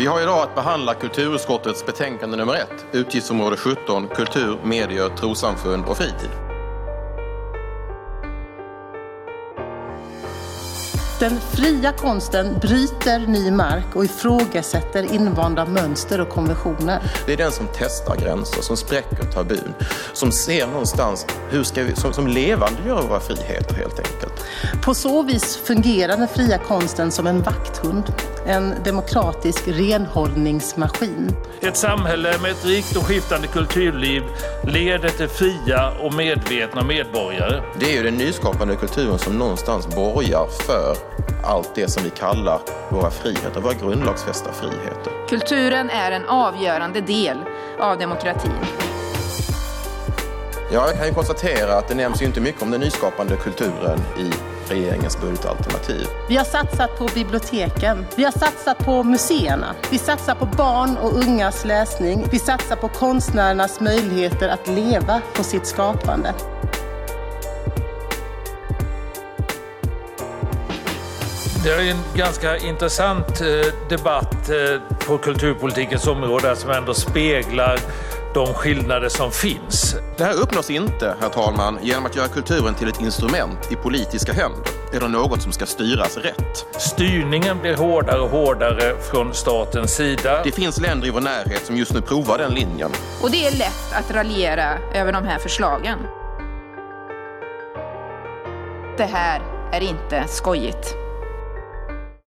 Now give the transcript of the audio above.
Vi har idag att behandla kulturutskottets betänkande nummer ett, utgiftsområde 17, kultur, medier, trossamfund och fritid. Den fria konsten bryter ny mark och ifrågasätter invanda mönster och konventioner. Det är den som testar gränser, som spräcker tabun, som ser någonstans hur ska vi, som, som levande gör våra friheter helt enkelt. På så vis fungerar den fria konsten som en vakthund, en demokratisk renhållningsmaskin. Ett samhälle med ett rikt och skiftande kulturliv leder till fria och medvetna medborgare. Det är ju den nyskapande kulturen som någonstans borgar för allt det som vi kallar våra friheter, våra grundlagsfästa friheter. Kulturen är en avgörande del av demokratin. Ja, jag kan ju konstatera att det nämns ju inte mycket om den nyskapande kulturen i regeringens budgetalternativ. Vi har satsat på biblioteken. Vi har satsat på museerna. Vi satsar på barn och ungas läsning. Vi satsar på konstnärernas möjligheter att leva på sitt skapande. Det är en ganska intressant eh, debatt eh, på kulturpolitikens område som ändå speglar de skillnader som finns. Det här uppnås inte, herr talman, genom att göra kulturen till ett instrument i politiska händer eller något som ska styras rätt. Styrningen blir hårdare och hårdare från statens sida. Det finns länder i vår närhet som just nu provar den linjen. Och det är lätt att raljera över de här förslagen. Det här är inte skojigt.